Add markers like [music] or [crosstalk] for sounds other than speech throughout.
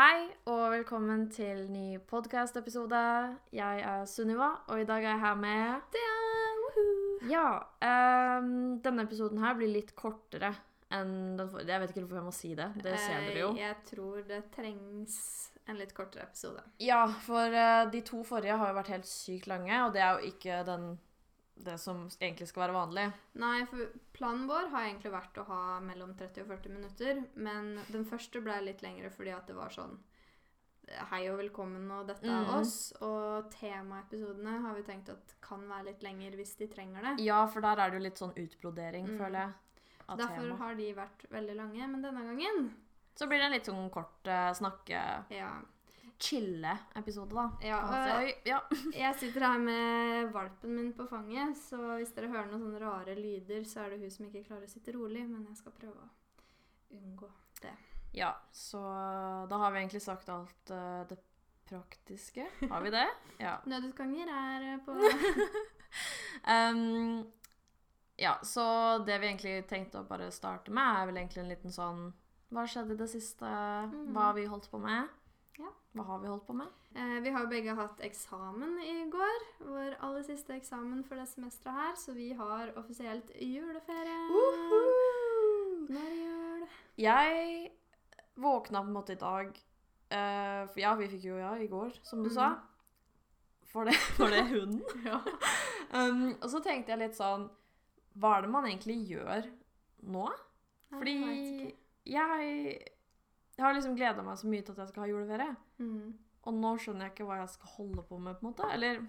Hei og velkommen til ny podkastepisode. Jeg er Sunniva, og i dag er jeg her med Ja. Um, denne episoden her blir litt kortere enn den forrige. Jeg vet ikke hvorfor jeg må si det. Det ser dere jo. Eh, Jeg tror det trengs en litt kortere episode. Ja, for eh, de to forrige har jo vært helt sykt lange, og det er jo ikke den, det som egentlig skal være vanlig. Nei, for planen vår har egentlig vært å ha mellom 30 og 40 minutter, men den første ble litt lengre fordi at det var sånn Hei og velkommen, og dette er mm. oss. Og temaepisodene har vi tenkt at kan være litt lenger hvis de trenger det. Ja, for der er det jo litt sånn utbrodering, Mm. føler jeg. Av Derfor tema. har de vært veldig lange, men denne gangen Så blir det en litt sånn kort uh, snakke... Ja. Chille-episode, da. ja Oi, ja. [laughs] jeg sitter her med valpen min på fanget, så hvis dere hører noen sånne rare lyder, så er det hun som ikke klarer å sitte rolig, men jeg skal prøve å unngå det. Ja, så da har vi egentlig sagt alt uh, det praktiske. Har vi det? [laughs] Ja. Nødutganger er eh, på [laughs] um, ja, så det vi egentlig tenkte å bare starte med, er vel egentlig en liten sånn Hva skjedde i det siste? Hva har vi holdt på med? Ja. Hva har vi holdt på med? eh, Vi har jo begge hatt eksamen i går. Vår aller siste eksamen for det semesteret her, så vi har offisielt juleferie. Nå er det jul. Jeg våkna på en måte i dag eh, For ja, vi fikk jo ja i går, som du mm. sa. For det, for det hunden. [laughs] Ja. Um, og så tenkte jeg litt sånn Hva er det man egentlig gjør nå? Fordi Jeg. Jeg, har liksom gleda meg så mye til at jeg skal ha juleferie. Mm. Og nå skjønner jeg ikke hva jeg skal holde på med, på en måte. Eller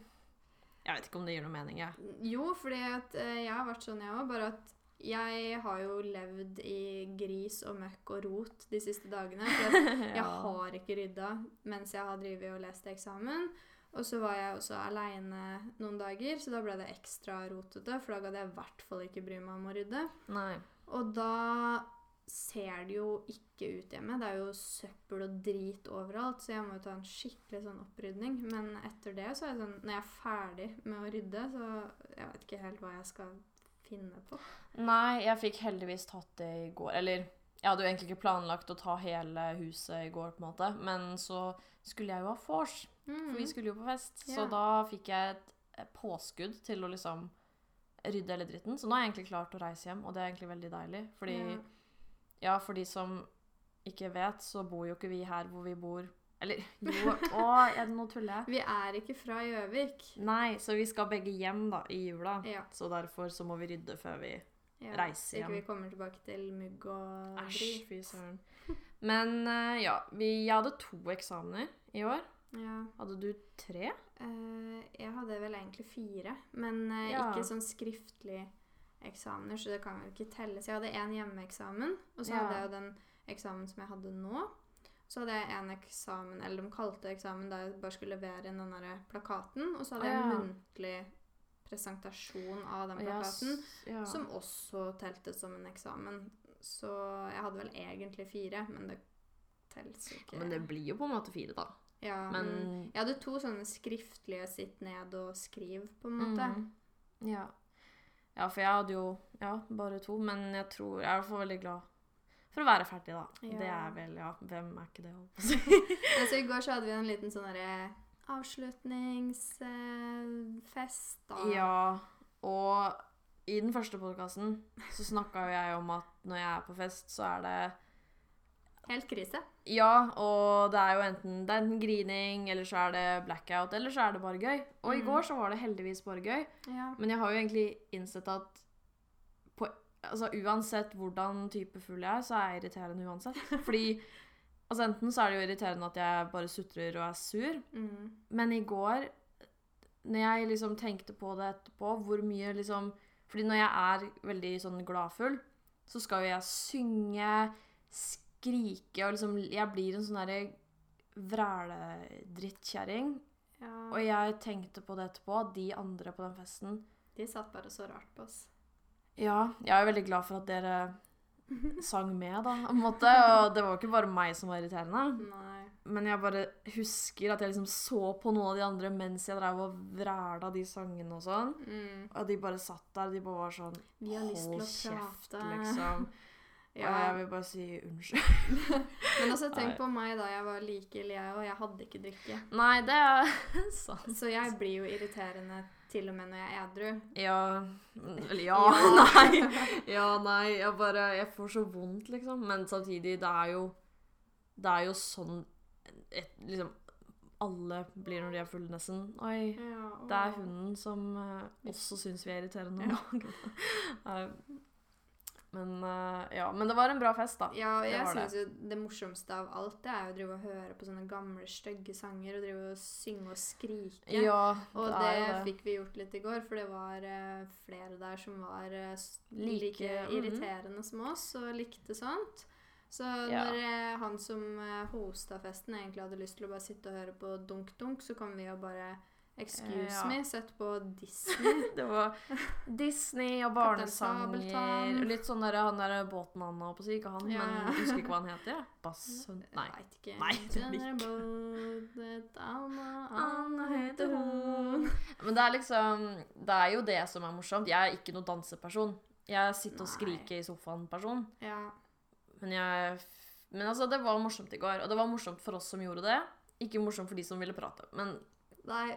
Jeg vet ikke om det gir noe mening, jeg. Jo, fordi at eh, jeg har vært sånn, jeg òg. Bare at jeg har jo levd i gris og møkk og rot de siste dagene. For [laughs] jeg har ikke rydda mens jeg har drevet og lest eksamen. Og så var jeg også aleine noen dager, så da ble det ekstra rotete. For da gadd jeg i hvert fall ikke bry meg om å rydde. Nei. Og da ser det jo ikke ut hjemme. Det er jo søppel og drit overalt, så jeg må jo ta en skikkelig sånn opprydning. Men etter det, så er jeg sånn Når jeg er ferdig med å rydde, så jeg vet ikke helt hva jeg skal finne på. Nei, jeg fikk heldigvis tatt det i går. Eller jeg hadde jo egentlig ikke planlagt å ta hele huset i går, på en måte. Men så skulle jeg jo ha vors, for vi skulle jo på fest. Så da fikk jeg et påskudd til å liksom rydde hele dritten. Så nå er jeg egentlig klar til å reise hjem, og det er egentlig veldig deilig. Fordi Ja. Ja, for de som ikke vet, så bor jo ikke vi her hvor vi bor Eller jo, [laughs] å, jeg, nå tuller jeg. Vi er ikke fra Gjøvik. Nei, så vi skal begge hjem da, i jula. Ja. Så derfor så må vi rydde før vi ja. Reise Så ikke vi kommer tilbake til mugg og Æsj, fy søren. Men eh, ja, vi, jeg hadde to eksamener i år. Ja. Hadde du tre? Eh, jeg hadde vel egentlig fire, men eh, ikke sånn skriftlig eksamener, så det kan vel ikke telles. Jeg hadde én hjemmeeksamen, og så Ja. hadde jeg jo den eksamen som jeg hadde nå. Så hadde jeg en eksamen, eller de kalte det eksamen, da jeg bare skulle levere inn den der plakaten. Og så hadde jeg en Ja. muntlig presentasjon av den plakaten, ja. som også telte som en eksamen. Så jeg hadde vel egentlig fire, men det telles ikke. Men det blir jo på en måte fire, da. ja, Men men jeg hadde to sånne skriftlige 'sitt ned og skriv', på en måte. Mm. Ja. Ja, for jeg hadde jo ja, bare to, men jeg tror Jeg er i hvert fall veldig glad for å være ferdig, da. Ja. Det er vel Ja, hvem er ikke det, holdt på å si? Men [laughs] så I går så hadde vi en liten sånn derre avslutningsfest, da. Ja, og i den første podkasten så snakka jo jeg om at når jeg er på fest, så er det Helt krise. Ja, og det er jo enten, det er enten grining, eller så er det blackout, eller så er det bare gøy. Og i Mm. går så var det heldigvis bare gøy. Ja. Men jeg har jo egentlig innsett at på, altså, uansett hvordan type fugl jeg er, så er jeg irriterende uansett. [laughs] Fordi altså, enten så er det jo irriterende at jeg bare sutrer og er sur, Mm. men i går, når jeg liksom tenkte på det etterpå, hvor mye liksom Fordi når jeg er veldig sånn gladfull, så skal jo jeg synge, skrike og liksom Jeg blir en sånn derre vræledrittkjerring. ja. Og jeg tenkte på det etterpå, de andre på den festen De satt bare så rart på oss. Ja, jeg er veldig glad for at dere [laughs] sang med, da, på en måte. Og det var ikke bare meg som var irriterende. Nei. Men jeg bare husker at jeg liksom så på noen av de andre mens jeg drev og vræla de sangene og sånn. Mm. Og de bare satt der, og de bare var sånn Hold kjeft, prate. Liksom. Og Ja. jeg vil bare si unnskyld. [laughs] Men altså, tenk på meg da jeg var like ille, jeg og jeg hadde ikke drikke. Nei, det er [laughs] sant. Så jeg blir jo irriterende til og med når jeg er edru. Ja Eller ja, [laughs] Ja. nei. Ja, nei. Jeg bare Jeg får så vondt, liksom. Men samtidig, det er jo Det er jo sånn et, Liksom Alle blir når de er fulle, nesten. Oi. Det er hunden som eh, også syns vi er irriterende nå. Men uh, ja. Men det var en bra fest, da. Ja, og jeg syns jo det morsomste av alt, det er jo å drive og høre på sånne gamle, stygge sanger og drive og synge og skrike. Ja, Og det det, det. fikk vi gjort litt i går, for det var uh, flere der som var uh, like, Like, mm -hmm. irriterende som oss og likte sånt. Så Ja. når han som hosta festen, egentlig hadde lyst til å bare sitte og høre på dunk-dunk, så kom vi og bare Excuse Ja. me, sett på Disney. [laughs] Det var Disney og barnesanger og Litt sånn der, han der båten han holdt på seg, ikke han, Ja. men jeg husker ikke hva han heter. ja. Basshund Nei. Vet ikke. Nei, det er ikke. Men det er liksom Det er jo det som er morsomt. Jeg er ikke noen danseperson. Jeg sitter og skriker i sofaen-person. Ja. Men jeg Men altså, det var morsomt i går. Og det var morsomt for oss som gjorde det. Ikke morsomt for de som ville prate. Men Nei,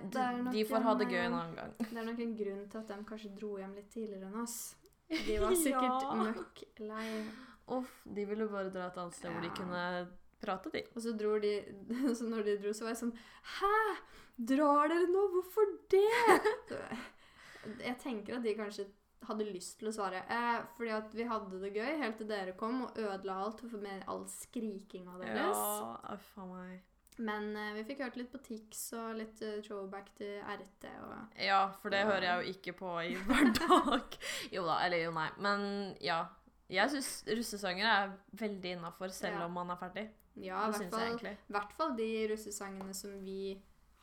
de, får ha det gøy en annen gang. Det er nok en grunn til at de kanskje dro hjem litt tidligere enn oss. [laughs] De var sikkert Ja. møkk lei. Uff, de ville bare dra et annet sted hvor de kunne prate, de. Og så dro de [laughs] Så når de dro, så var jeg sånn Hæ? Drar dere nå? Hvorfor det? [laughs] Jeg tenker at de kanskje hadde lyst til å svare. Eh, fordi at vi hadde det gøy helt til dere kom og ødela alt for med all skrikinga deres. Ja, faen meg. Men uh, vi fikk hørt litt på Tix og litt uh, throwback til RT og Ja, for det hører jeg jo ikke på i [laughs] hverdag. jo da, eller jo nei. Men ja. Jeg syns russesanger er veldig innafor, selv Ja. om man er ferdig. Ja, i hvert fall, de russesangene som vi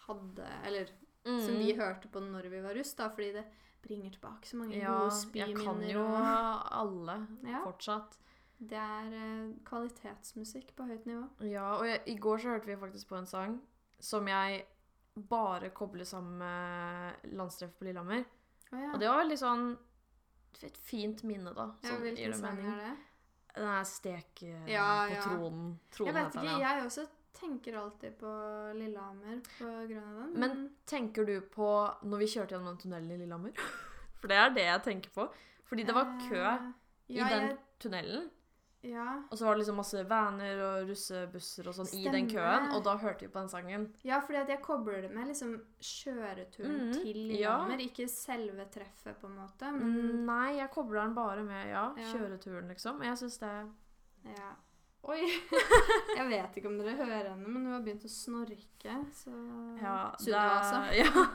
hadde Eller Mm. som vi hørte på når vi var russ, da, fordi det bringer tilbake så mange Ja, gode jeg kan jo og alle Ja. fortsatt. Det er eh, kvalitetsmusikk på høyt nivå. Ja, og jeg, i går så hørte vi faktisk på en sang som jeg bare kobler sammen med landstreff på Lillehammer. Oh, ja. Og det var veldig sånn et fint minne, da. ja, Sånn, hvilken sang er det? Den er stek eh, Ja, på ja. tronen. tronen Jeg vet ikke, den, ja. jeg også tenker alltid på Lillehammer på grunn av den. Men tenker du på når vi kjørte gjennom den tunnelen i Lillehammer? [laughs] For det er det jeg tenker på. Fordi det var kø Eh, i den tunnelen. Ja. Og så var det liksom masse vaner og russebusser og sånn i den køen. Og da hørte vi på den sangen. ja, fordi at jeg kobler det med liksom kjøreturen Mhm, til ja. Ikke selve treffet, på en måte. Mm, Men Nei, jeg kobler den bare med ja, Ja. kjøreturen, liksom. Og jeg syns det ja. Oi! [laughs] jeg vet ikke om dere hører henne, men hun har begynt å snorke, så Ja, det Sunniva, altså. [laughs] ja.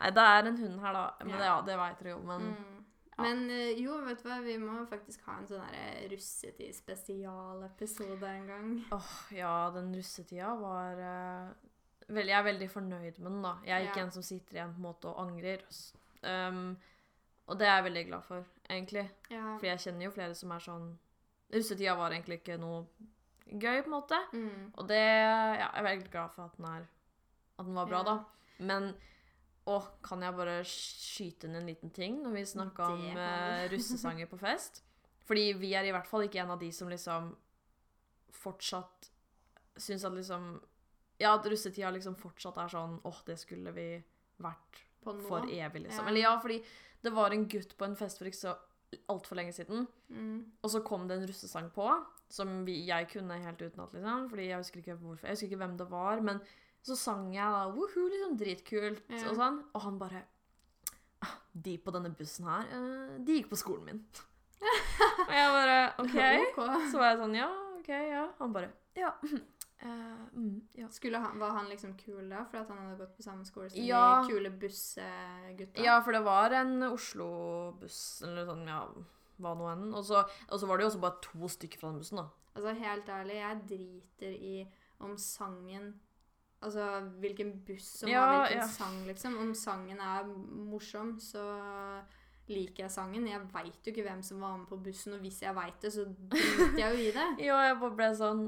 Nei, det er en hund her, da. Men Ja. det, ja, det veit dere jo. Men Mm. Ja. Men eh, jo, vet du hva, vi må faktisk ha en sånn russetid-spesialepisode en gang. åh, ja, den russetida var uh, vel, Jeg er veldig fornøyd med den, da. Jeg er ikke Ja. en som sitter igjen på en måte og angrer. Um, og det er jeg veldig glad for, egentlig. Ja. For jeg kjenner jo flere som er sånn Russetida var egentlig ikke noe gøy, på en måte. Mm. Og det ja, Jeg er veldig glad for at den, er, at den var bra, da. Men å, kan jeg bare skyte inn en liten ting når vi snakka om eh, [laughs] russesanger på fest? Fordi vi er i hvert fall ikke en av de som liksom fortsatt syns at liksom Ja, at russetida liksom fortsatt er sånn åh, det skulle vi vært På nå. for evig, liksom. Ja. Eller ja, fordi det var en gutt på en fest for ikke så altfor lenge siden. Mm. Og så kom det en russesang på, som vi, jeg kunne helt utenat, liksom. Fordi jeg husker ikke hvorfor, jeg husker ikke hvem det var, men så sang jeg da, woohoo, liksom dritkult, Ja. og sånn. Og han bare, «Ah, de på denne bussen her, eh, de gikk på skolen min. og jeg bare, [laughs] ok. Så var jeg sånn, ja, ok, ja. Han bare, ja, Uh, [clears throat] mm, ja. Skulle han, var han liksom kul da, for at han hadde gått på samme skole som Ja. de kule bussgutta? Ja, for det var en Oslo-buss, eller sånn, ja, hva nå enn. Og så var det jo også bare to stykker fra den bussen, da. Altså, helt ærlig, jeg driter i om sangen Altså hvilken buss som Ja, har hvilken ja. sang, liksom. Om sangen er morsom, så liker jeg sangen. Jeg veit jo ikke hvem som var med på bussen, og hvis jeg veit det, så driter jeg jo i det. [laughs] jo, jeg bare ble sånn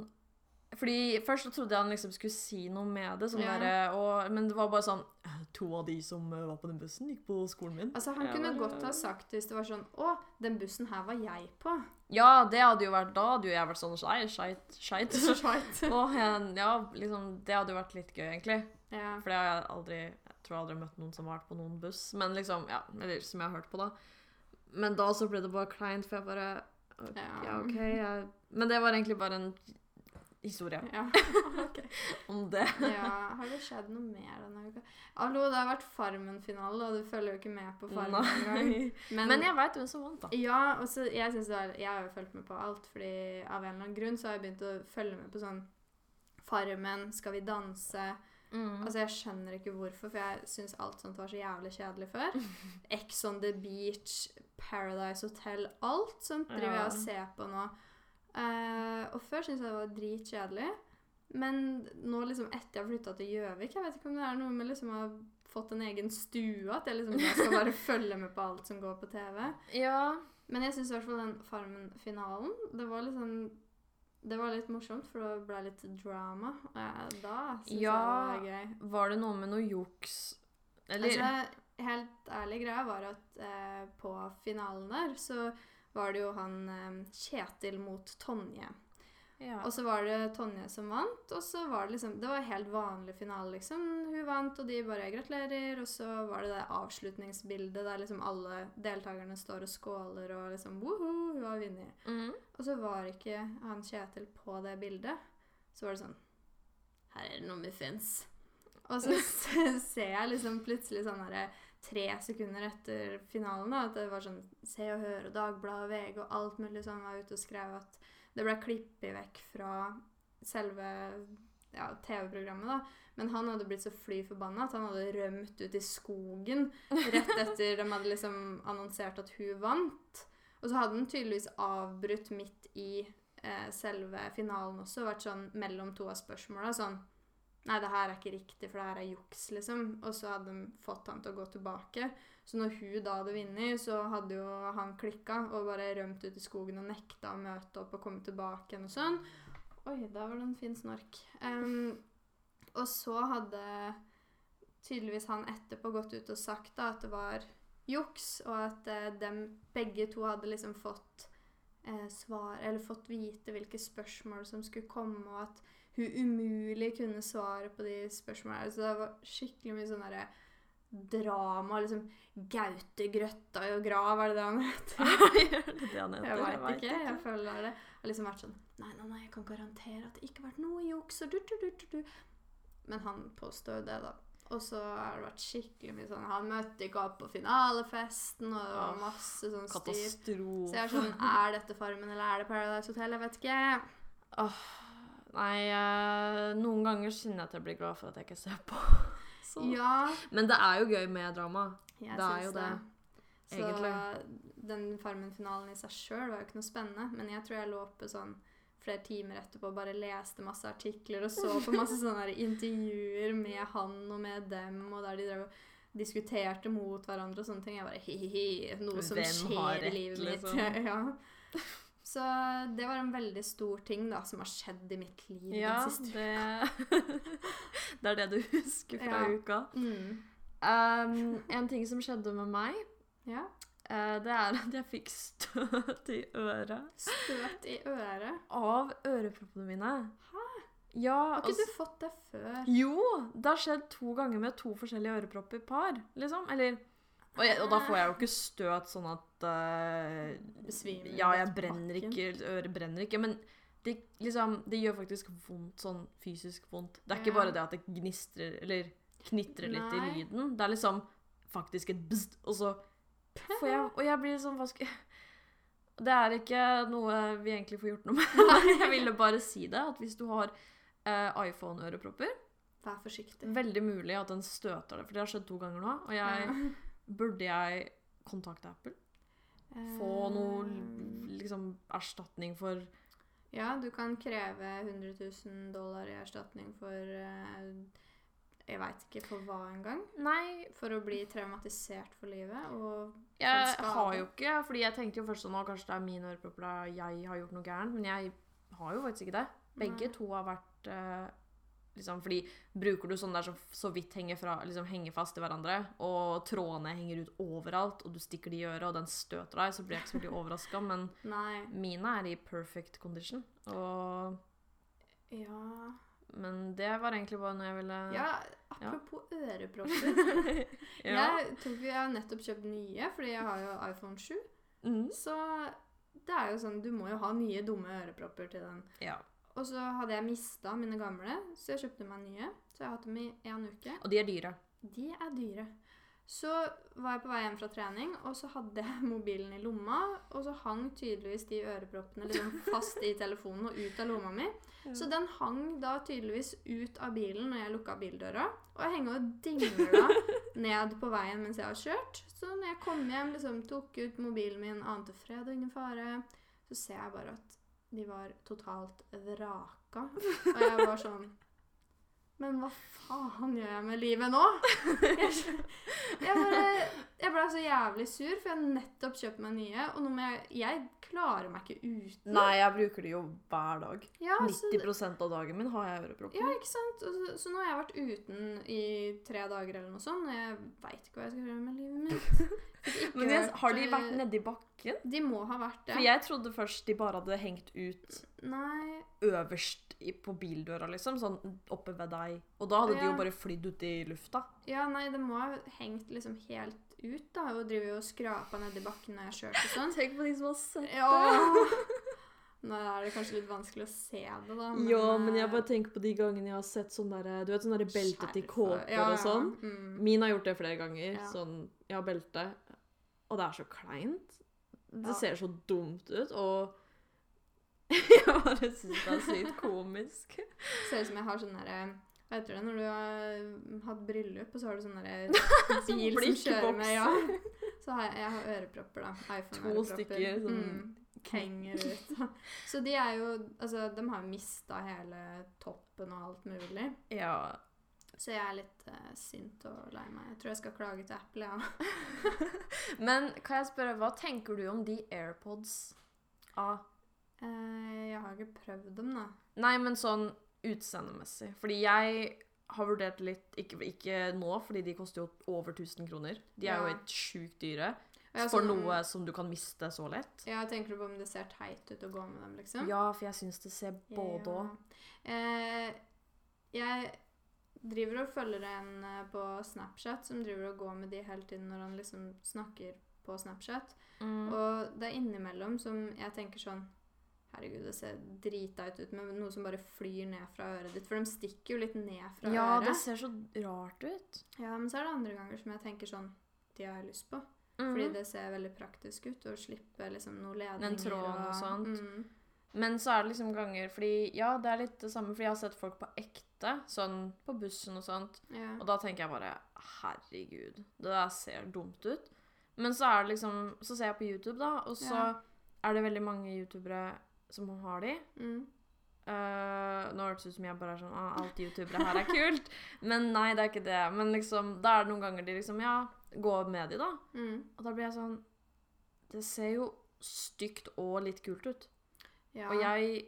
Fordi Først så trodde jeg han liksom skulle si noe med det, sånn Ja. og- Men det var bare sånn «Øh, to av de som eh, var på den bussen, gikk på skolen min. Altså, han Ja, kunne godt ha sagt hvis det var sånn Å, den bussen her var jeg på. Ja, det hadde jo vært Da hadde jo jeg vært sånn Nei, skeit, skeit. [laughs] [laughs] Ja, liksom Det hadde jo vært litt gøy, egentlig. Ja. For har jeg aldri Jeg tror jeg aldri har møtt noen som har vært på noen buss. Men liksom, ja, eller som jeg har hørt på, da. Men da så ble det bare kleint, for jeg bare Ja. Ja, OK. Jeg, men det var egentlig bare en historie Ja. [laughs] okay. om det. ja. Har det skjedd noe mer denne uka? Hallo, det har vært Farmen-finale, og du følger jo ikke med på Farmen engang. [laughs] Men, Men jeg veit hvem som vant, da. Ja, og så jeg er, jeg har jo fulgt med på alt, fordi av en eller annen grunn så har jeg begynt å følge med på sånn Farmen, Skal vi danse Mm. Altså Jeg skjønner ikke hvorfor, for jeg syns alt sånt var så jævlig kjedelig før. [laughs] Ex on the beach, Paradise Hotel, alt sånt driver jeg Ja. og ser på nå. Eh, og før syntes jeg det var dritkjedelig. Men nå liksom etter jeg har flytta til Gjøvik Jeg vet ikke om det er noe med liksom å ha fått en egen stue, at jeg liksom da skal bare [laughs] følge med på alt som går på TV. Ja. Men jeg syns i hvert fall den Farmen-finalen Det var liksom det var litt morsomt, for det ble litt drama. Og jeg, da syns Ja. jeg det var gøy. Var det noe med noe juks Eller Altså, helt ærlig greia var at eh, på finalen der så var det jo han eh, Kjetil mot Tonje. ja. Og så var det Tonje som vant, og så var det liksom Det var helt vanlig finale, liksom. Hun vant, og de bare gratulerer, og så var det det avslutningsbildet der liksom alle deltakerne står og skåler og liksom Woho, hun har vunnet. mm. Og så var ikke han Kjetil på det bildet. Så var det sånn Her er det noe muffins. Og så [laughs] ser jeg liksom plutselig sånn herre tre sekunder etter finalen da, at det var sånn Se og Hør og Dagbladet og VG og alt mulig sånn var ute og skrev at det ble klippet vekk fra selve ja, TV-programmet, da. Men han hadde blitt så fly forbanna at han hadde rømt ut i skogen rett [laughs] etter de hadde liksom annonsert at hun vant. Og så hadde han tydeligvis avbrutt midt i eh, selve finalen også, vært sånn mellom to av spørsmåla sånn Nei, det her er ikke riktig, for det her er juks, liksom. Og så hadde de fått han til å gå tilbake. Så når hun da hadde vunnet, så hadde jo han klikka og bare rømt ut i skogen og nekta å møte opp og komme tilbake igjen og sånn. Oi, der var det en fin snork. Um, og så hadde tydeligvis han etterpå gått ut og sagt da at det var juks, og at eh, dem begge to hadde liksom fått eh, svar Eller fått vite hvilke spørsmål som skulle komme, og at hun umulig kunne svare på de spørsmålene. Så det var skikkelig mye sånn derre drama. Liksom Gaute Grøtta og Grav, er det det han heter? [laughs] Det det han heter? Jeg veit ikke. Jeg føler det. Jeg har liksom vært sånn Nei, nei, nei, jeg kan garantere at det ikke har vært noe juks. Du, du, du, du. Men han påstår jo det, da. Og så har det vært skikkelig mye sånn Han møtte ikke opp på finalefesten, og det var masse sånn styr. Katastrofe. Så jeg er sånn Er dette Farmen, eller er det Paradise Hotel? Jeg vet ikke. Nei, eh, noen ganger kjenner jeg at jeg blir glad for at jeg ikke ser på. [laughs] Så. Ja, Men det er jo gøy med drama. jeg Det er syns jo det. det, Så den Farmen-finalen i seg sjøl var jo ikke noe spennende, men jeg tror jeg lå oppe sånn flere timer etterpå og bare leste masse artikler og så på masse [laughs] sånne her intervjuer med han og med dem, og der de drev og diskuterte mot hverandre og sånne ting. Jeg bare hi-hi-hi, noe som Hvem har skjer i livet mitt. liksom? [laughs] ja. Så det var en veldig stor ting da, som har skjedd i mitt liv Ja, den siste det [laughs] [laughs] Det er det du husker fra Ja. uka. mm. Um, en ting som skjedde med meg, Ja. uh, det er at jeg fikk støt i øret Støt i øret. av øreproppene mine. Hæ? Ja, Har ikke altså- du fått det før? Jo! Det har skjedd to ganger med to forskjellige ørepropper par, liksom. Eller og, jeg, og da får jeg jo ikke støt sånn at eh, Besvimer Ja, jeg brenner ikke, øret brenner ikke, men det, liksom, det gjør faktisk vondt, sånn fysisk vondt. Det er ikke bare det at det gnistrer, eller knitrer litt Nei. i lyden. Det er liksom faktisk et bzzt, og så får jeg Og jeg blir sånn Hva skal jeg Det er ikke noe vi egentlig får gjort noe med. [laughs] jeg ville bare si det, at hvis du har eh, iPhone-ørepropper, Vær forsiktig. veldig mulig at den støter det, for det har skjedd to ganger nå. Og jeg Burde jeg kontakte Apple? Få noe Eh, liksom erstatning for Ja, du kan kreve 100 000 dollar i erstatning for eh, Jeg veit ikke for hva engang. For å bli traumatisert for livet og jeg har jo ikke Fordi jeg tenkte jo først sånn at kanskje det er min ørepropper da jeg har gjort noe gærent, men jeg har jo faktisk ikke det. Begge Nei. to har vært eh, Liksom, fordi bruker du sånn der som så vidt henger, fra, liksom, henger fast i hverandre, og trådene henger ut overalt, og du stikker de i øret, og den støter deg, så blir jeg ikke så veldig overraska. Men Nei. mine er i perfect condition. Og, Ja men det var egentlig bare noe jeg ville Ja, apropos ørepropper. [laughs] Ja. Jeg, tror jeg har nettopp kjøpt nye, fordi jeg har jo iPhone 7. Mm. Så det er jo sånn, du må jo ha nye dumme ørepropper til den. ja. Og så hadde jeg mista mine gamle, så jeg kjøpte meg nye. Så jeg har hatt dem i én uke. Og de er dyre. De er dyre. Så var jeg på vei hjem fra trening, og så hadde jeg [laughs] mobilen i lomma. Og så hang tydeligvis de øreproppene liksom fast i telefonen og ut av lomma mi. Så den hang da tydeligvis ut av bilen når jeg lukka bildøra. Og jeg henger og dingla [laughs] ned på veien mens jeg har kjørt. Så når jeg kom hjem, liksom tok ut mobilen min, ante fred og ingen fare, så ser jeg bare at de var totalt vraka. Og jeg var sånn Men hva faen gjør jeg med livet nå? Jeg, jeg, bare, jeg ble så jævlig sur, for jeg har nettopp kjøpt meg nye. Og nå må jeg Jeg klarer meg ikke uten. Nei, jeg bruker de jo hver dag. Ja, 90 så, av dagen min har jeg øreproppen. ja, ikke sant? Så, så nå har jeg vært uten i tre dager eller noe sånt, og jeg veit ikke hva jeg skal gjøre med livet mitt. [laughs] Men har de eh, vært nedi bakken? De må ha vært det. For jeg trodde først de bare hadde hengt ut Nei øverst i, på bildøra, liksom. Sånn oppe ved deg. Og da hadde de jo bare flydd ut i lufta. Ja, nei, det må ha hengt liksom helt ut, da, og driver jo og skrapa nedi bakken når jeg kjørte og sånn. [laughs] Tenk på de som har sett Ja. Nå er det kanskje litt vanskelig å se det, da. ja, men jeg eh, bare tenker på de gangene jeg har sett sånn derre Du vet sånn derre belte til skjerf og- kåper ja, og sånn? Ja. Mm. Min har gjort det flere ganger. Ja. Sånn Jeg har belte, og det er så kleint. Det Ja. ser så dumt ut, og [laughs] jeg bare syns det er sykt komisk. Ser ut som jeg har sånn derre Hva heter det når du har hatt bryllup, og så har du sånn derre [laughs] bil som kjører med Ja. Så har jeg, jeg har ørepropper, da. To iPhone-ørepropper. stykker, sånn- mm, henger ut. [laughs] Så de er jo Altså, de har mista hele toppen og alt mulig. Ja. Så jeg er litt uh, sint og lei meg. Jeg tror jeg skal klage til Apple, ja. Men kan jeg spørre, hva tenker du om de AirPods A? Eh, jeg har ikke prøvd dem, da. Nei, men sånn utseendemessig. Fordi jeg har vurdert litt Ikke, ikke nå, fordi de koster jo over 1000 kroner. De er jo Ja. helt sjukt dyre. For sånn- noe som du kan miste så lett. Ja, tenker du på om det ser teit ut å gå med dem, liksom? Ja, for jeg syns det ser både òg. Ja. Eh, jeg driver og følger en eh, på Snapchat som driver og går med de hele tiden når han liksom snakker på Snapchat. Mm. Og det er innimellom som jeg tenker sånn Herregud, det ser driteit ut med noe som bare flyr ned fra øret ditt. For de stikker jo litt ned fra Ja, øret. det ser så rart ut. Ja, Men så er det andre ganger som jeg tenker sånn De har jeg lyst på. Mm. Fordi det ser veldig praktisk ut å slippe liksom noen ledninger tråden og sånt. Mm. Men så er det liksom ganger fordi Ja, det er litt det samme, fordi jeg har sett folk på ekte, sånn på bussen og sånt, Ja. og da tenker jeg bare Herregud, det der ser dumt ut. Men så er det liksom Så ser jeg på YouTube, da, og så Ja. er det veldig mange youtubere som har de. Mm. Uh, nå hørtes det ut som jeg bare er sånn ah, Alt youtubere her er kult. Men nei, det er ikke det. Men liksom, da er det noen ganger de liksom Ja, gå med de, da. Mm. Og da blir jeg sånn Det ser jo stygt og litt kult ut. Ja. Og jeg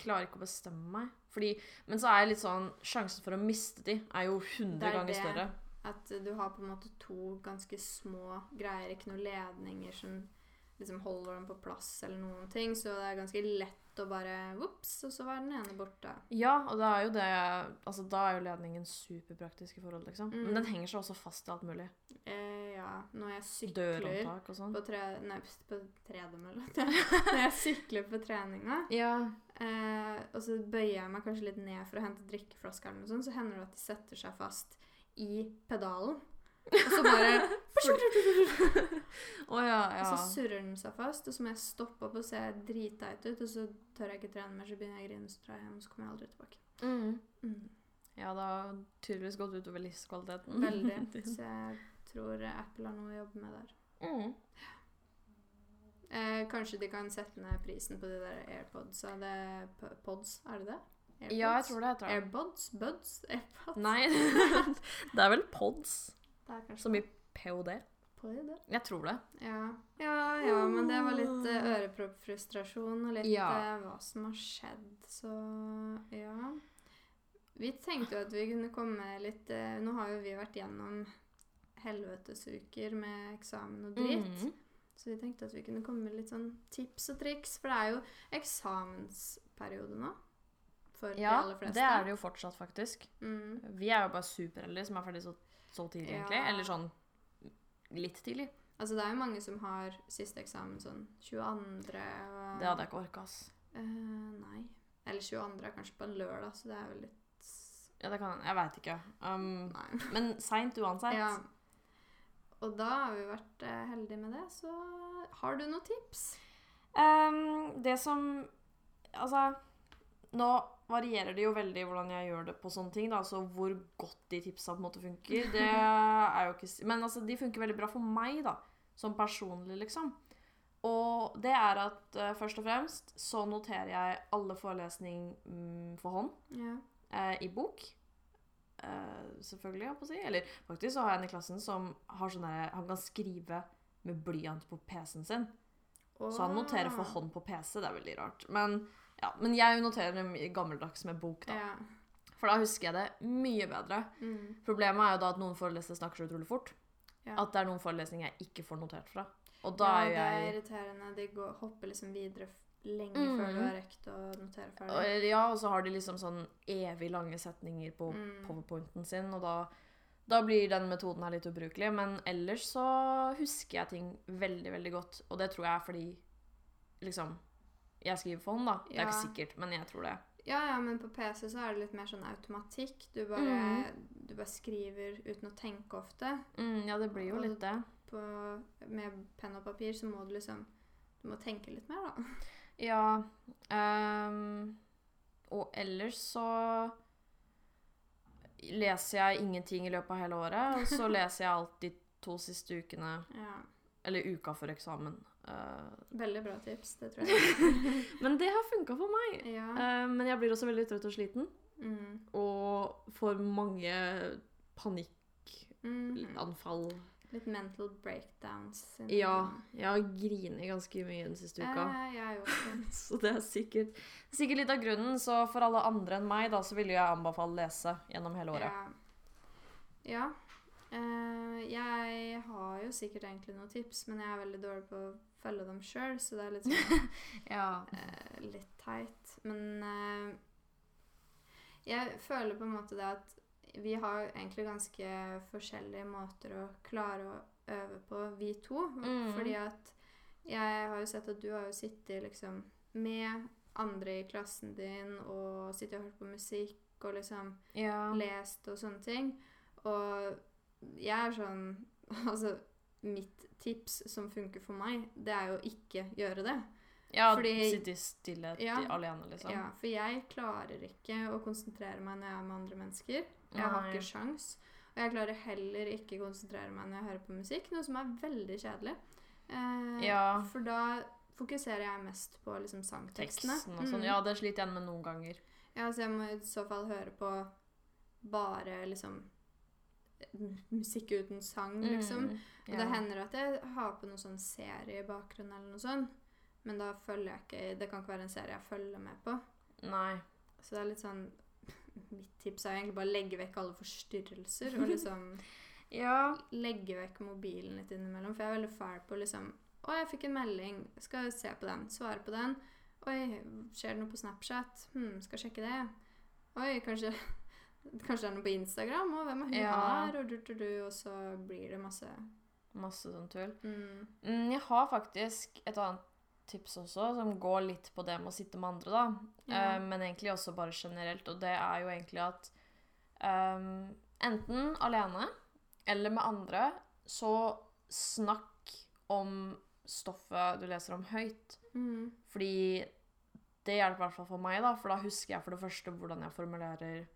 klarer ikke å bestemme meg. Fordi, men så er jeg litt sånn Sjansen for å miste de er jo 100 Det er ganger det. større. At du har på en måte to ganske små greier, ikke noen ledninger som liksom holder dem på plass eller noen ting, så det er ganske lett å bare vops, og så var den ene borte. Ja, og da er jo det Altså, da er jo ledningen superpraktisk i forhold, liksom. Mm. Men den henger seg også fast i alt mulig. Eh, ja, når jeg sykler Dørhåndtak og sånn. på, tre, nei, på tredemølle [laughs] Når jeg sykler på treninga, Ja. eh, og så bøyer jeg meg kanskje litt ned for å hente drikkeflasker, eller noe sånt, så hender det at de setter seg fast i pedalen. Og så bare Å ja, Og så surrer den seg fast, og så må jeg stoppe opp og se dritteit ut, og så tør jeg ikke trene mer, så begynner jeg å grine, så drar jeg hjem, og så kommer jeg aldri tilbake. Mm. Mm. Ja, det har tydeligvis gått utover livskvaliteten. Veldig. [laughs] Så jeg tror Apple har noe å jobbe med der. Mm. Eh, kanskje de kan sette ned prisen på de der AirPods. Er det pods, er det det? AirPods? Ja, jeg tror det heter det. Airpods? Buds? Airpods? Nei, [laughs] [laughs] det er vel pods, Det er som i POD. Jeg tror det. Ja. ja, ja, men det var litt uh, øreproppfrustrasjon og litt Ja. uh, hva som har skjedd, så ja. Vi tenkte jo at vi kunne komme litt uh, Nå har jo vi vært gjennom helvetesuker med eksamen og dritt. Mhm. Så vi tenkte at vi kunne komme med litt sånn tips og triks. For det er jo eksamensperiode nå. For de Ja, aller fleste. det er det jo fortsatt, faktisk. Mm. Vi er jo bare superheldige som er ferdig så, så tidlig, egentlig. Eller sånn litt tidlig. Altså, det er jo mange som har siste eksamen sånn 22. og Det hadde jeg ikke orka, ass. Uh, nei. Eller 22. er kanskje på en lørdag, så det er jo litt Ja, det kan Jeg veit ikke. Um, [laughs] men seint uansett. Ja. Og da har vi vært eh, heldige med det, så har du noen tips? Um, det som Altså, nå varierer det jo veldig hvordan jeg gjør det på sånne ting. da, altså Hvor godt de tipsa på en måte funker. [laughs] Det er jo ikke Men altså, de funker veldig bra for meg, da. Som personlig, liksom. Og det er at uh, først og fremst så noterer jeg alle forelesning mm, for hånd Ja. Uh, i bok. Uh, selvfølgelig, jeg på å si. Eller faktisk så har jeg en i klassen som har sånn derre Han kan skrive med blyant på PC-en sin. Så han noterer for hånd på PC. Det er veldig rart. Men, ja, men jeg noterer det gammeldags med bok, da. Ja. For da husker jeg det mye bedre. Mm. Problemet er jo da at noen forelesere snakker så utrolig fort. Ja. At det er noen forelesninger jeg ikke får notert fra. Og da ja, er det er irriterende. De går, hopper liksom videre lenge mm. før du har rekt å notere ferdig. og, Ja, og så har de liksom sånn evig lange setninger på Mm. powerpointen sin, og da, da blir den metoden her litt ubrukelig. Men ellers så husker jeg ting veldig, veldig godt. Og det tror jeg er fordi liksom Jeg skriver for hånd, da. Det er ikke sikkert, men jeg tror det. Ja, ja, men på PC så er det litt mer sånn automatikk. Du bare, mm. du bare skriver uten å tenke ofte. Mm, ja, det blir jo Og- litt det. På, med penn og papir så må du liksom Du må tenke litt mer, da. [laughs] Ja Um, Og ellers så leser jeg ingenting i løpet av hele året. Og så [laughs] leser jeg alt de to siste ukene, Ja. Eller uka før eksamen. Uh, Veldig bra tips, det tror [laughs] jeg. men det har funka for meg. Ja. Uh, men jeg blir også veldig trøtt og sliten. Mm. Og får mange panikkanfall. Mm. Litt mental breakdowns. Ja, jeg har grinet ganske mye den siste uka. Eh, jeg også. [laughs] Så det er sikkert, sikkert litt av grunnen. Så for alle andre enn meg, da, så ville jeg anbefale lese gjennom hele året. Ja. ja. Eh, jeg har jo sikkert egentlig noen tips, men jeg er veldig dårlig på å følge dem sjøl, så det er litt sånn [laughs] Ja. uh, litt teit. Men uh, jeg føler på en måte det at vi har egentlig ganske forskjellige måter å klare å øve på, vi to. Mm. Fordi at jeg har jo sett at du har jo sittet liksom med andre i klassen din og sittet og hørt på musikk og liksom ja. lest og sånne ting. Og jeg er sånn [laughs] Altså, mitt tips som funker for meg, det er jo ikke gjøre det. Ja, Fordi- sitte i stillhet Ja. alene, liksom. Ja, For jeg klarer ikke å konsentrere meg når jeg er med andre mennesker. Jeg har ikke sjans. Og jeg klarer heller ikke konsentrere meg når jeg hører på musikk, noe som er veldig kjedelig. Eh, Ja. For da fokuserer jeg mest på liksom sangtekstene. Teksten og sånn. Mm. Ja, det sliter jeg med noen ganger. Ja, så jeg må i så fall høre på bare liksom musikk uten sang, liksom. Mm, Og det hender at jeg har på noen sånn serie i bakgrunnen eller noe sånt. Men da følger jeg ikke Det kan ikke være en serie jeg følger med på. Nei. Så det er litt sånn Mitt tips er egentlig bare å legge vekk alle forstyrrelser. Og liksom [laughs] Ja. legge vekk mobilen litt innimellom. For jeg er veldig fæl på liksom Å, jeg fikk en melding. Skal se på den. Svare på den. Oi, skjer det noe på Snapchat? Hm, skal sjekke det. Oi, kanskje Kanskje det er noe på Instagram? Og hvem er hun Ja. her? Og, du, du, og så blir det masse Masse sånn tull. mm, Mm, jeg har faktisk et annet tips også, som går litt på det med å sitte med andre, da. Ja. Uh, men egentlig også bare generelt, og det er jo egentlig at um, enten alene eller med andre, så snakk om stoffet du leser om høyt. mm, Fordi det hjelper i hvert fall for meg, da, for da husker jeg for det første hvordan jeg formulerer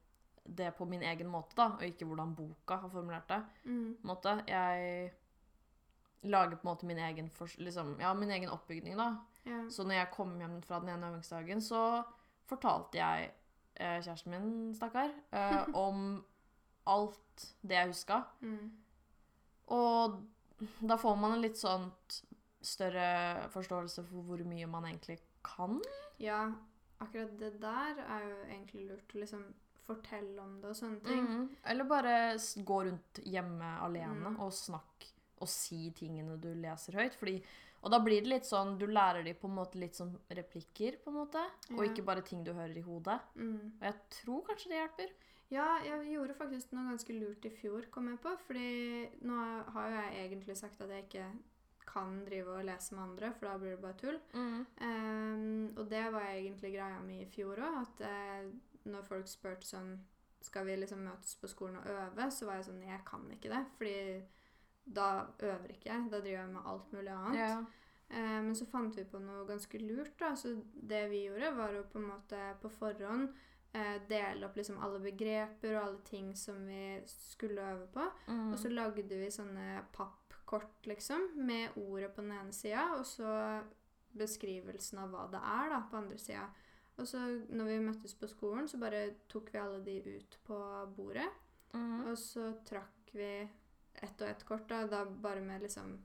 det på min egen måte, da, og ikke hvordan boka har formulert det. mm. Jeg lager på en måte min egen, liksom, ja, min egen oppbygning, da. ja. Så når jeg kom hjem fra den ene øvingsdagen, så fortalte jeg eh, kjæresten min, stakkar, eh, [laughs] om alt det jeg huska. Mm, Og da får man en litt sånn større forståelse for hvor mye man egentlig kan. ja. Akkurat det der er jo egentlig lurt liksom fortelle om det og sånne ting. Mm. Eller bare gå rundt hjemme alene Mm. og snakke og si tingene du leser høyt. Fordi, og da blir det litt sånn Du lærer dem på en måte litt som replikker, på en måte. Og Ja. ikke bare ting du hører i hodet. Mm. Og jeg tror kanskje det hjelper. Ja, jeg gjorde faktisk noe ganske lurt i fjor, kom jeg på. Fordi nå har jo jeg egentlig sagt at jeg ikke kan drive og lese med andre, for da blir det bare tull. Ehm, og det var egentlig greia mi i fjor òg, at eh, når folk spurte sånn Skal vi liksom møtes på skolen og øve? Så var jeg sånn Jeg kan ikke det. Fordi da øver ikke jeg. Da driver jeg med alt mulig annet. Ja. Eh, men så fant vi på noe ganske lurt. da, så Det vi gjorde, var å på en måte på forhånd eh, dele opp liksom alle begreper og alle ting som vi skulle øve på. Mm. Og så lagde vi sånne pappkort, liksom, med ordet på den ene sida, og så beskrivelsen av hva det er da, på andre sida. Og så når vi møttes på skolen, så bare tok vi alle de ut på bordet. Mm. Og så trakk vi ett og ett kort, da, da bare med liksom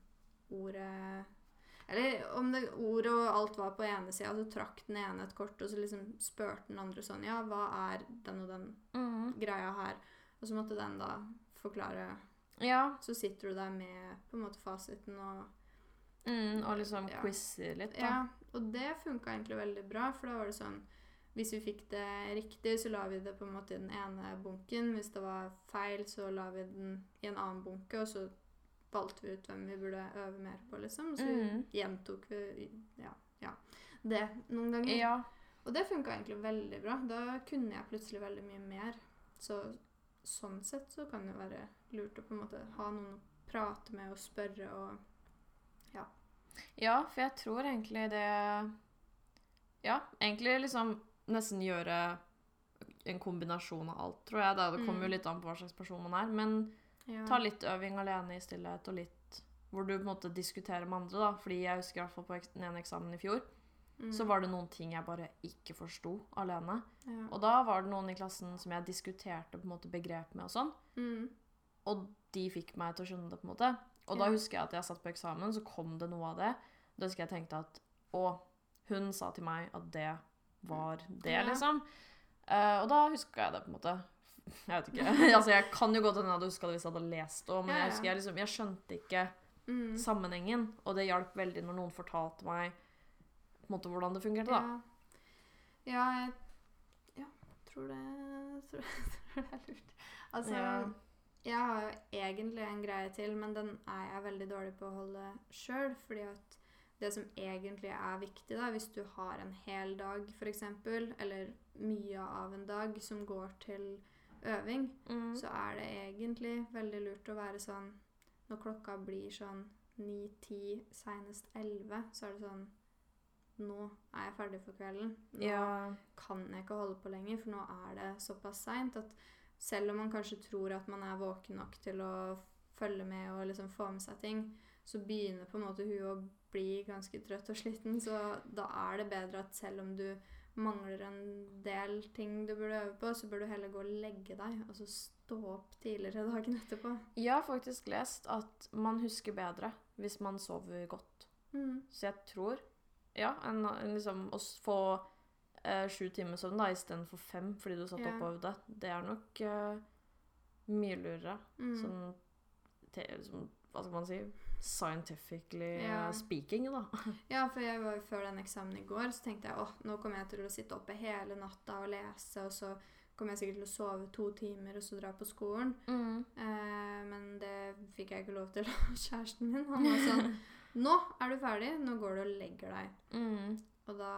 ordet Eller om det ordet og alt var på ene sida, så trakk den ene et kort, og så liksom spurte den andre sånn Ja, hva er den og den Mm. greia her? Og så måtte den da forklare Ja. Så sitter du der med på en måte fasiten og Mm. Og liksom Ja. quize litt, da. Ja, og det funka egentlig veldig bra, for da var det sånn Hvis vi fikk det riktig, så la vi det på en måte i den ene bunken. Hvis det var feil, så la vi den i en annen bunke, og så valgte vi ut hvem vi burde øve mer på, liksom. Så Mm. gjentok vi ja, ja, det noen ganger. Ja. Og det funka egentlig veldig bra. Da kunne jeg plutselig veldig mye mer. Så sånn sett så kan det være lurt å på en måte ha noen å prate med og spørre og Ja, for jeg tror egentlig det Ja, egentlig liksom nesten gjøre en kombinasjon av alt, tror jeg. Da. Det kommer jo Mm. litt an på hva slags person man er. Men ja. ta litt øving alene i stillhet, og litt hvor du på en måte diskuterer med andre. da. Fordi jeg husker i hvert fall på den ene eksamen i fjor, Mm. så var det noen ting jeg bare ikke forsto alene. ja. Og da var det noen i klassen som jeg diskuterte på en måte begrep med og sånn. Mm. Og de fikk meg til å skjønne det, på en måte. Og da husker jeg at jeg satt på eksamen, så kom det noe av det. Da husker jeg tenkte at Å, hun sa til meg at det var det, Ja. liksom. Uh, og da huska jeg det, på en måte. Jeg vet ikke. [laughs] altså, jeg kan jo godt hende jeg hadde huska det hvis jeg hadde lest det, men jeg husker jeg liksom Jeg skjønte ikke Mm. sammenhengen, og det hjalp veldig når noen fortalte meg på en måte hvordan det fungerte, da. Ja. ja, jeg ja, tror det tror, [laughs] tror det er lurt. Altså, Ja. Jeg har jo egentlig en greie til, men den er jeg veldig dårlig på å holde sjøl. Fordi at det som egentlig er viktig, da, hvis du har en hel dag f.eks., eller mye av en dag som går til øving, Mm. så er det egentlig veldig lurt å være sånn Når klokka blir sånn 9-10, seinest 11, så er det sånn Nå er jeg ferdig for kvelden. Nå Ja. kan jeg ikke holde på lenger, for nå er det såpass seint at selv om man kanskje tror at man er våken nok til å følge med og liksom få med seg ting, så begynner på en måte hun å bli ganske trøtt og sliten. Så da er det bedre at selv om du mangler en del ting du burde øve på, så bør du heller gå og legge deg, og så stå opp tidligere dagen etterpå. Jeg har faktisk lest at man husker bedre hvis man sover godt. Mm. Så jeg tror Ja, en, en liksom å s- eh, sju timer søvn da, istedenfor fem fordi du satt Ja. opp og øvde, det er nok eh, mye lurere. Mm. Sånn te, som, Hva skal man si? Scientifically Ja. eh, speaking, da. [laughs] Ja, for jeg var jo før den eksamen i går, så tenkte jeg åh, nå kommer jeg til å sitte oppe hele natta og lese, og så kommer jeg sikkert til å sove to timer og så dra på skolen. Eh, men det fikk jeg ikke lov til av [laughs] kjæresten min. Han var sånn [laughs] Nå er du ferdig, nå går du og legger deg. Mm. Og da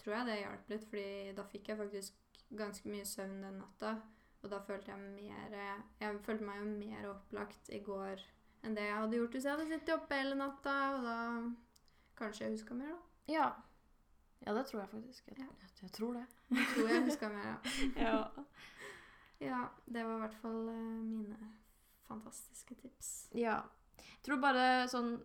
tror jeg det hjalp litt, fordi da fikk jeg faktisk ganske mye søvn den natta. Og da følte jeg mer Jeg følte meg jo mer opplagt i går enn det jeg hadde gjort hvis jeg hadde sittet oppe hele natta. Og da kanskje jeg huska mer, da. Ja. Ja, det tror jeg faktisk. Jeg, Ja. jeg, tror det. Jeg tror jeg huska mer, ja. [laughs] Ja. Ja, det var i hvert fall eh, mine fantastiske tips. ja. Jeg tror bare sånn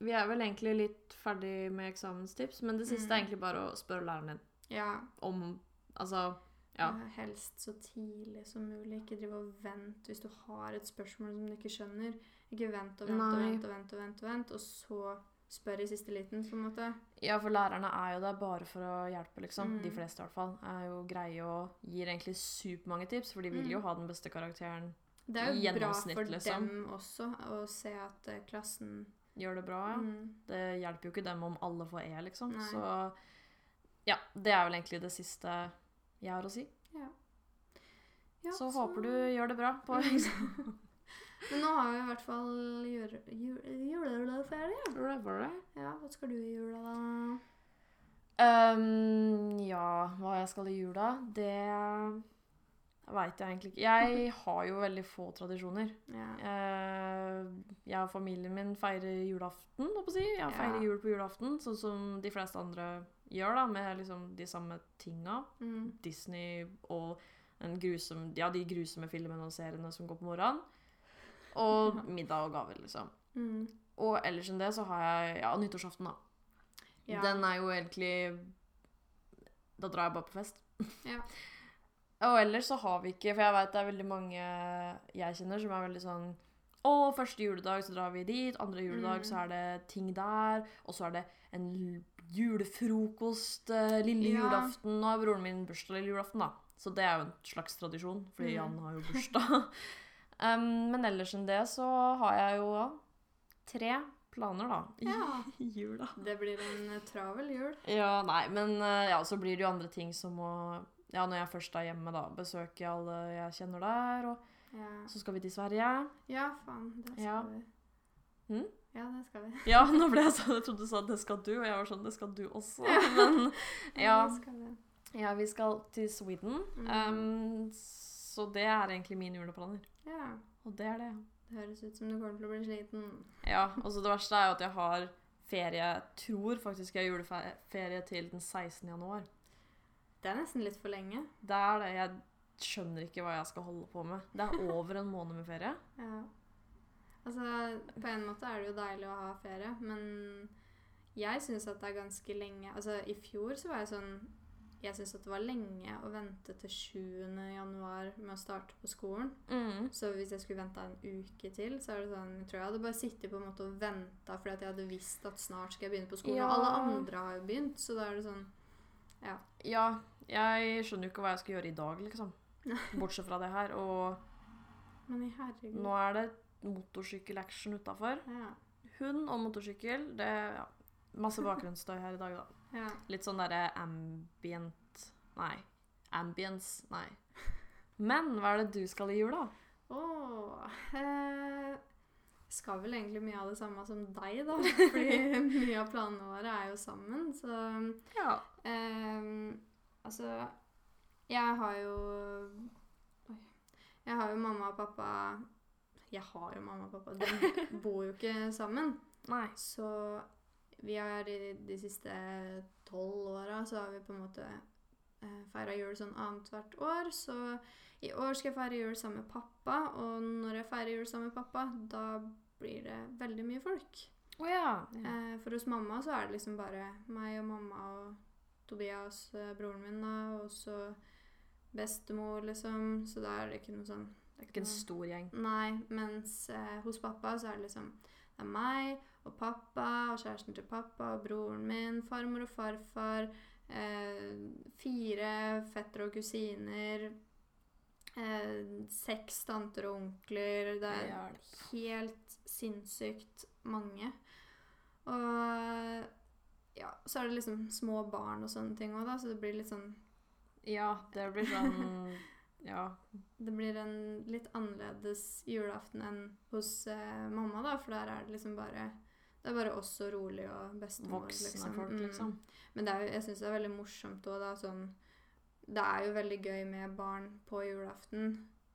Vi er vel egentlig litt ferdig med eksamenstips, men det siste Mm. er egentlig bare å spørre læreren din Ja, om Altså Ja. helst så tidlig som mulig. Ikke drive og vent hvis du har et spørsmål som du ikke skjønner. Ikke vent og vent og vent og vent og vent, og vent, og så spør i siste liten, på en måte. Ja, for lærerne er jo der bare for å hjelpe, liksom. Mm. De fleste, i hvert fall. Er jo greie og gir egentlig supermange tips, for de vil jo Mm. ha den beste karakteren. Det er jo bra for liksom. dem også å se at eh, klassen Gjør det bra, ja. mm, Det hjelper jo ikke dem om alle får E, liksom. Nei. Så ja, det er vel egentlig det siste jeg har å si. ja, Ja, så håper du gjør det bra på [laughs] eksamen. Men nå har vi i hvert fall jule, jule. Ja, hva skal du i jula, da? Um, ja, hva jeg skal i jula, det veit jeg egentlig ikke. Jeg [laughs] har jo veldig få tradisjoner. Ja. Eh, jeg og familien min feirer julaften, holdt på å si. Jeg Ja. feirer jul på julaften, sånn som de fleste andre gjør, da, med liksom de samme tinga. Mm. Disney og en grusom, ja, de grusomme filmene og seriene som går på morgenen. Og [laughs] middag og gaver, liksom. Mm. Og ellers enn det så har jeg ja, nyttårsaften, da. Ja. Den er jo egentlig Da drar jeg bare på fest. Ja. [laughs] Og ellers så har vi ikke For jeg veit det er veldig mange jeg kjenner som er veldig sånn Å, første juledag så drar vi dit, andre juledag Mm. så er det ting der, og så er det en julefrokost eh, lille Ja. julaften. Nå har broren min bursdag lille julaften, da. Så det er jo en slags tradisjon, fordi Mm. Jan har jo bursdag. [laughs] um, men ellers enn det så har jeg jo tre planer, da. i Ja. [laughs] jula. Det blir en travel jul. Ja, nei, men eh, ja, så blir det jo andre ting som å Ja, når jeg først er hjemme, da, besøker jeg alle jeg kjenner der, og Ja, så skal vi til Sverige. ja faen, det skal Ja. vi. Mm? Ja, det skal vi. Ja, nå ble jeg sånn, jeg trodde du sa 'det skal du', og jeg var sånn 'det skal du også'. Men [laughs] [laughs] ja, skal vi. ja vi skal til Sweden. Mm. Um, så det er egentlig mine juleplaner. Ja, Og det er det. det høres ut som du kommer til å bli sliten. Ja, og så det verste er jo at jeg har ferie tror faktisk jeg har juleferie til den 16. januar. Det er nesten litt for lenge. Det er det. Jeg skjønner ikke hva jeg skal holde på med. Det er over en måned med ferie. [laughs] Ja. Altså, på en måte er det jo deilig å ha ferie, men jeg syns at det er ganske lenge Altså, i fjor så var jeg sånn Jeg syns at det var lenge å vente til 7. januar med å starte på skolen. Mm. Så hvis jeg skulle venta en uke til, så er det sånn Jeg tror jeg hadde bare sittet på en måte og venta fordi at jeg hadde visst at snart skal jeg begynne på skolen. Ja. Og alle andre har jo begynt, så da er det sånn Ja, jeg skjønner jo ikke hva jeg skal gjøre i dag, liksom. [laughs] Bortsett fra det her. Og Men herregud. nå er det motorsykkelaction utafor. Ja. Hund og motorsykkel. Det ja, Masse bakgrunnsstøy her i dag, da. [laughs] ja. Litt sånn derre ambient Nei. Ambience. Nei. Men hva er det du skal i jula? Åh, eh, skal vel egentlig mye av det samme som deg, da. [laughs] Fordi mye av planene våre er jo sammen, så Ja. eh, Altså, jeg har jo Oi. Jeg har jo mamma og pappa Jeg har jo mamma og pappa. De [laughs] bor jo ikke sammen. Nei. Så vi har i de siste tolv åra så har vi på en måte eh, feira jul sånn annethvert år. Så i år skal jeg feire jul sammen med pappa, og når jeg feirer jul sammen med pappa, da blir det veldig mye folk. Oh, ja. Eh, for hos mamma så er det liksom bare meg og mamma og Tobias, eh, broren min, da, og så bestemor, liksom. Så da er det ikke noe sånn det er Ikke en stor gjeng. Nei, mens eh, hos pappa så er det liksom Det er meg og pappa og kjæresten til pappa og broren min, farmor og farfar, eh, fire fettere og kusiner, eh, seks tanter og onkler Det er Hjelp. helt sinnssykt mange. Og ja, så er det liksom små barn og sånne ting òg, da, så det blir litt sånn Ja, det blir sånn [laughs] Ja. Det blir en litt annerledes julaften enn hos eh, mamma, da, for der er det liksom bare Det er bare oss og rolig og bestemor, Voksne liksom. folk, Mm. liksom. Men det er jo, jeg syns det er veldig morsomt òg, da, sånn Det er jo veldig gøy med barn på julaften.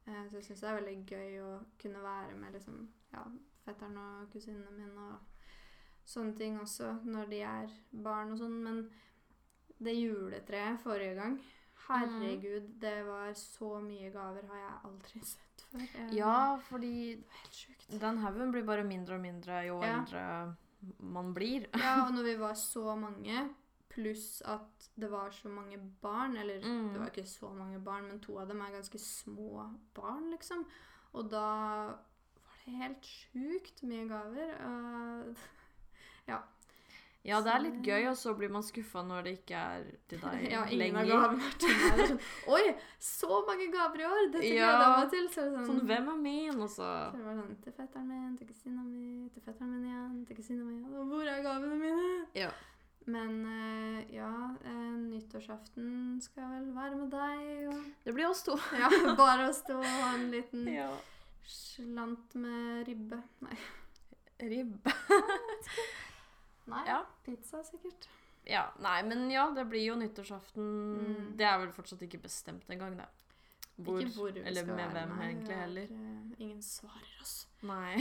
Eh, så jeg syns det er veldig gøy å kunne være med liksom ja, fetteren og kusinene mine og sånne ting også, når de er barn og sånn. Men det juletreet forrige gang Herregud, det var så mye gaver har jeg aldri [laughs] sett før. Eh, Ja, fordi helt sykt. den haugen blir bare mindre og mindre jo Ja. eldre man blir. Ja, og [laughs] når vi var så mange, pluss at det var så mange barn Eller Mm. det var ikke så mange barn, men to av dem er ganske små barn, liksom. Og da var det helt sjukt mye gaver. Uh, [laughs] ja. Ja, det er litt gøy, og så blir man skuffa når det ikke er til deg [laughs] Ja, ingen lenger. gavene er til meg. Det er sånn, Oi, så mange gaver i år! Dette Ja. gleder jeg meg til. Så sånn, Sånn, hvem er min? Og så det var sånn Til fetteren min, til kusina mi, til fetteren min igjen, til kusina mi. Hvor er gavene mine? Ja. Men eh, ja, eh, nyttårsaften skal vel være med deg. Og, Det blir oss to. ja, bare oss to og ha en liten Ja. slant med ribbe. Nei. Ribbe. [laughs] Nei, Ja. pizza sikkert. ja. Nei, men ja, det blir jo nyttårsaften. Mm. Det er vel fortsatt ikke bestemt engang, det. Hvor, Ikke hvor vi eller skal med hvem Nei, egentlig er, heller. ingen svarer oss. Nei.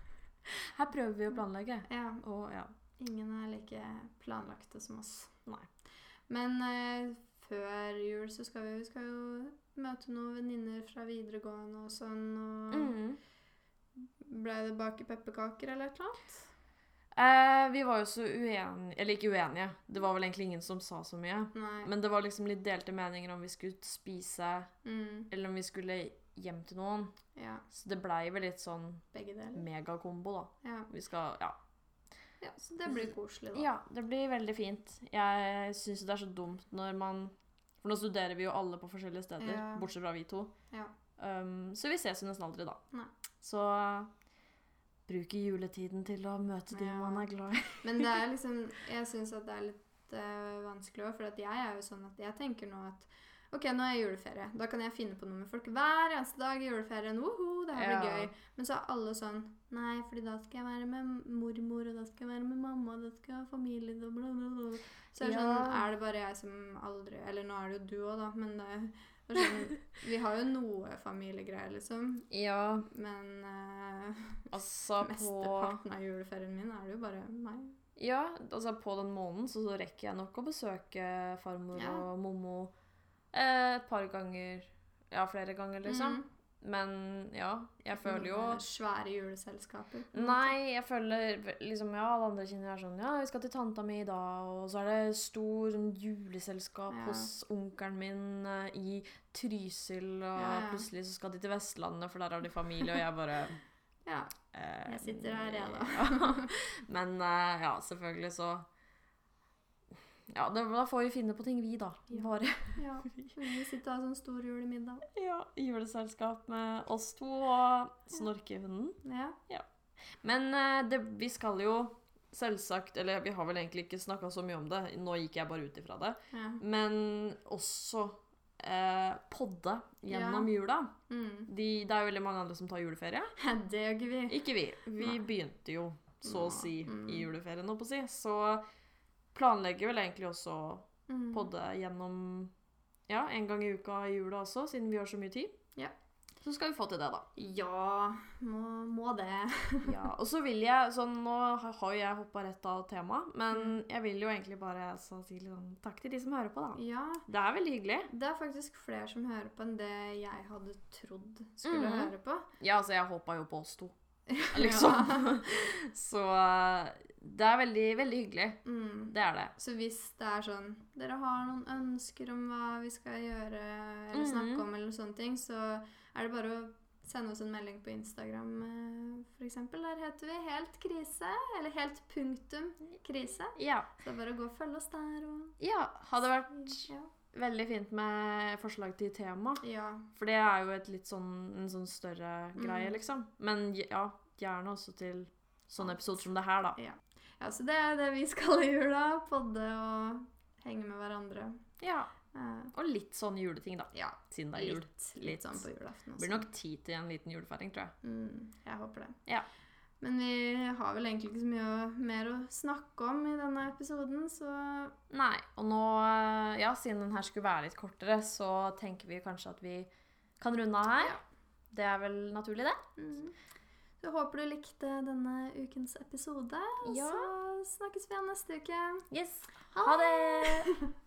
[laughs] Her prøver vi å planlegge. Ja, Og ja. Ingen er like planlagte som oss. Nei. Men eh, før jul så skal vi, vi skal jo møte noen venninner fra videregående og sånn. Og Mm. ble det bake pepperkaker eller et eller annet? Eh, vi var jo så uenige Eller ikke uenige. Det var vel egentlig ingen som sa så mye. Nei. Men det var liksom litt delte meninger om vi skulle spise, mm, eller om vi skulle hjem til noen. ja, Så det blei vel litt sånn megakombo, da. Ja. Vi skal Ja. Ja, så det blir koselig, da. Ja, det blir veldig fint. Jeg syns det er så dumt når man For nå studerer vi jo alle på forskjellige steder, Ja. bortsett fra vi to. Ja. Um, så vi ses jo nesten aldri da. Nei. Så bruke juletiden til å møte de Ja. man er glad i. [laughs] Men det er liksom Jeg syns at det er litt uh, vanskelig òg, for at jeg er jo sånn at jeg tenker nå at OK, nå er juleferie. Da kan jeg finne på noe med folk hver eneste dag i juleferien. Woho, det her blir Ja. gøy. Men så er alle sånn Nei, fordi da skal jeg være med mormor, og da skal jeg være med mamma, og da skal jeg ha familie, og bla, bla, bla. Så er det sånn Er det bare jeg som aldri Eller nå er det jo du òg, da, men det, er sånn [laughs] Vi har jo noe familiegreier, liksom. Ja, Men uh, altså på mesteparten av juleferien min er det jo bare meg. Ja, altså på den måneden så, så rekker jeg nok å besøke farmor Ja. og mommo et par ganger. Ja, flere ganger, liksom. Mm. Men ja, jeg føler jo Svære juleselskaper. Nei, jeg føler liksom Ja, alle andre kjenner er sånn Ja, vi skal til tanta mi i dag, og så er det stor sånn juleselskap Ja. hos onkelen min eh, i Trysil, og Ja, ja. plutselig så skal de til Vestlandet, for der har de familie, og jeg bare [laughs] Ja. eh, Jeg sitter her, jeg, da. Men eh, ja, selvfølgelig så Ja, det, da får vi finne på ting, vi, da. Ja. Bare ja. Vi sitter og har sånn stor julemiddag. ja, juleselskap med oss to og snorkehunden. Ja. Men eh, det, vi skal jo selvsagt Eller vi har vel egentlig ikke snakka så mye om det, nå gikk jeg bare ut ifra det. ja. Men også eh, podde gjennom Ja. jula. Mm. De, det er jo veldig mange andre som tar juleferie. Det gjør ikke vi. Ikke vi. Vi Nei. begynte jo så å si Mm. i juleferien, holdt på å si. Så planlegger vel egentlig også Mm. podde gjennom ja, en gang i uka i jula også, siden vi har så mye tid. Ja. Så skal vi få til det, da. Ja, må, må det. [laughs] Ja, og så vil jeg sånn, Nå har jo jeg hoppa rett av temaet, men Mm. jeg vil jo egentlig bare så si litt sånn takk til de som hører på, da. Ja, Det er veldig hyggelig. det er faktisk flere som hører på enn det jeg hadde trodd skulle Mhm. høre på. Ja, altså, jeg håpa jo på oss to, [laughs] liksom. [laughs] så eh, det er veldig, veldig hyggelig. Mm. Det er det. Så hvis det er sånn Dere har noen ønsker om hva vi skal gjøre eller snakke Mhm. om, eller sånne ting, så er det bare å sende oss en melding på Instagram, f.eks. for eksempel. Der heter vi Helt krise, eller Helt punktum krise. Ja. Så det er bare å gå og følge oss der og ja. Hadde vært Ja. veldig fint med forslag til tema. ja. For det er jo et litt sånn, en sånn større greie, Mm. liksom. Men ja, gjerne også til sånne episoder som det her, da. Ja, så det er det vi skal [laughs] i jula. Podde og henge med hverandre. Ja. Eh, Og litt sånn juleting, da. ja, Siden det er jul. litt, litt, sånn på julaften Det blir nok tid til en liten julefeiring, tror jeg. Mm, jeg håper det. Ja. Men vi har vel egentlig ikke så mye mer å snakke om i denne episoden, så Nei. Og nå, ja, siden den her skulle være litt kortere, så tenker vi kanskje at vi kan runde av her. Ja. Det er vel naturlig, det? mm. Så håper du likte denne ukens episode. Og Ja. så snakkes vi igjen neste uke. Yes. Ha Ha det! [laughs]